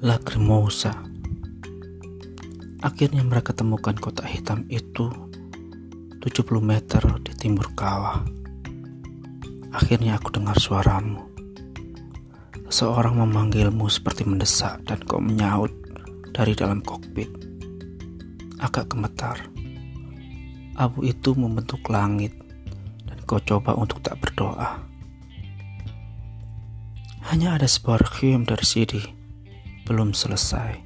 Lacrimosa. Akhirnya mereka temukan kotak hitam itu 70 meter di timur kawah. Akhirnya aku dengar suaramu. Seseorang memanggilmu seperti mendesak dan kau menyaut dari dalam kokpit. Agak gemetar. Abu itu membentuk langit dan kau coba untuk tak berdoa. Hanya ada sebuah requiem dari Sidi belum selesai.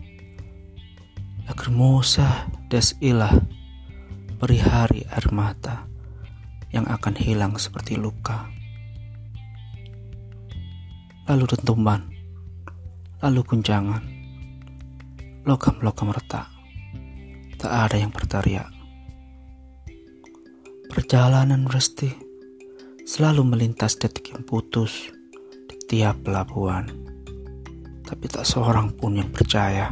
Lacrimosa des ilah, perihari air mata yang akan hilang seperti luka. Lalu dentuman, lalu guncangan, logam-logam retak, tak ada yang berteriak. Perjalanan resti selalu melintas detik yang putus di tiap pelabuhan tapi tak seorang pun yang percaya.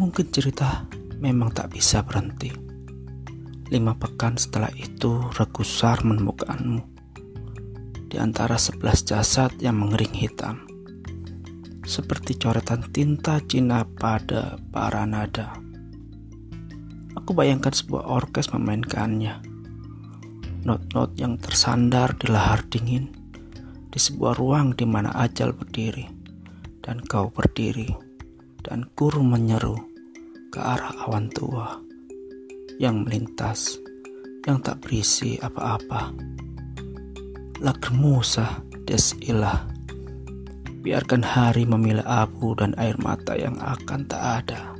Mungkin cerita memang tak bisa berhenti. Lima pekan setelah itu, regusar menemukanmu di antara sebelas jasad yang mengering hitam, seperti coretan tinta Cina pada para nada. Aku bayangkan sebuah orkes memainkannya not-not yang tersandar di lahar dingin di sebuah ruang di mana ajal berdiri dan kau berdiri dan guru menyeru ke arah awan tua yang melintas yang tak berisi apa-apa. Lagermusa des ilah. Biarkan hari memilih abu dan air mata yang akan tak ada